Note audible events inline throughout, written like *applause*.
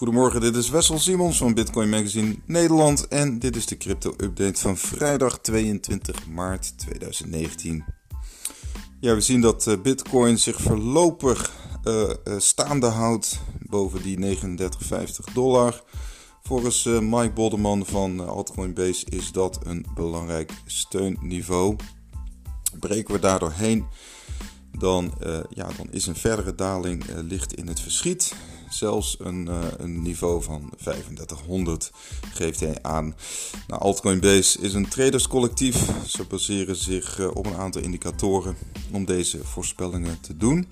Goedemorgen, dit is Wessel Simons van Bitcoin Magazine Nederland en dit is de crypto-update van vrijdag 22 maart 2019. Ja, we zien dat eh, Bitcoin zich voorlopig uh, staande houdt boven die 39,50 dollar. Volgens Mike Bolderman van Altcoin Base is dat een belangrijk steunniveau. Breken we daardoor heen, dan, ja, dan is een verdere daling licht in het verschiet. Zelfs een, uh, een niveau van 3500 geeft hij aan. Nou, Altcoin Base is een traderscollectief. Ze baseren zich uh, op een aantal indicatoren om deze voorspellingen te doen.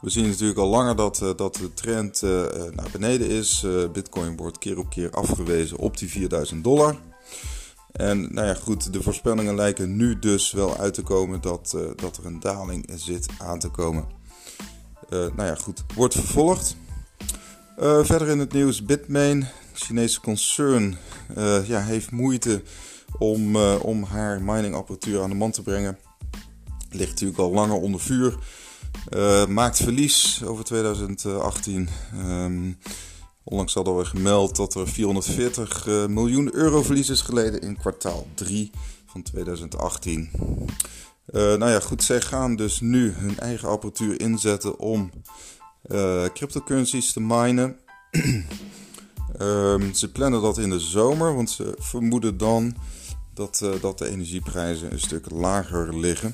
We zien natuurlijk al langer dat, uh, dat de trend naar beneden is. Bitcoin wordt keer op keer afgewezen op die 4000 dollar. En nou ja, goed, de voorspellingen lijken nu dus wel uit te komen dat, dat er een daling zit aan te komen. Uh, nou ja, goed, wordt vervolgd. Uh, verder in het nieuws, Bitmain, Chinese concern, uh, ja, heeft moeite om, om haar miningapparatuur aan de man te brengen. Ligt natuurlijk al langer onder vuur. maakt verlies over 2018. Um, onlangs hadden we gemeld dat er 440 miljoen euro verlies is geleden in kwartaal 3 van 2018. Uh, nou ja, goed, zij gaan dus nu hun eigen apparatuur inzetten om uh, cryptocurrencies te minen. um, *clears throat* ze plannen dat in de zomer, want ze vermoeden dan dat, uh, dat de energieprijzen een stuk lager liggen.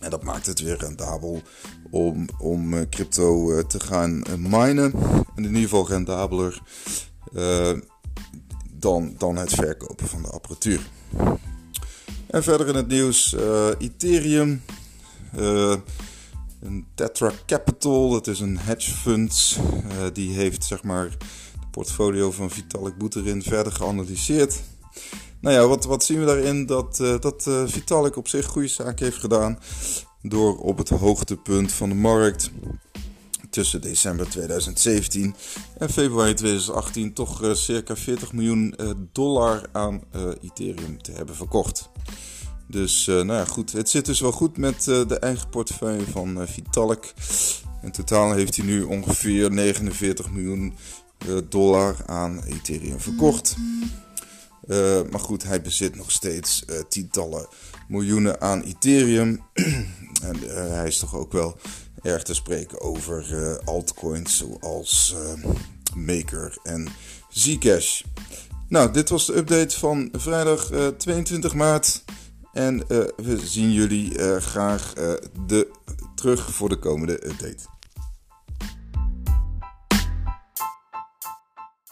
En dat maakt het weer rendabel om, om crypto te gaan minen. in ieder geval rendabeler dan, dan het verkopen van de apparatuur. En verder in het nieuws uh, Ethereum. Uh, een Tetra Capital, dat is een hedge fund. Uh, die heeft zeg maar het portfolio van Vitalik Buterin verder geanalyseerd. Nou ja, wat, wat zien we daarin? Dat, dat Vitalik op zich goede zaak heeft gedaan. Door op het hoogtepunt van de markt tussen december 2017 en februari 2018 toch uh, circa 40 miljoen uh, dollar aan uh, Ethereum te hebben verkocht. Dus nou ja, goed. Het zit dus wel goed met de eigen portefeuille van Vitalik. In totaal heeft hij nu ongeveer 49 miljoen dollar aan Ethereum verkocht. maar goed, hij bezit nog steeds tientallen miljoenen aan Ethereum. *clears throat* en hij is toch ook wel erg te spreken over uh, altcoins zoals uh, Maker en Zcash. Nou, dit was de update van vrijdag uh, eh, 22 maart. En we zien jullie graag de, terug voor de komende update.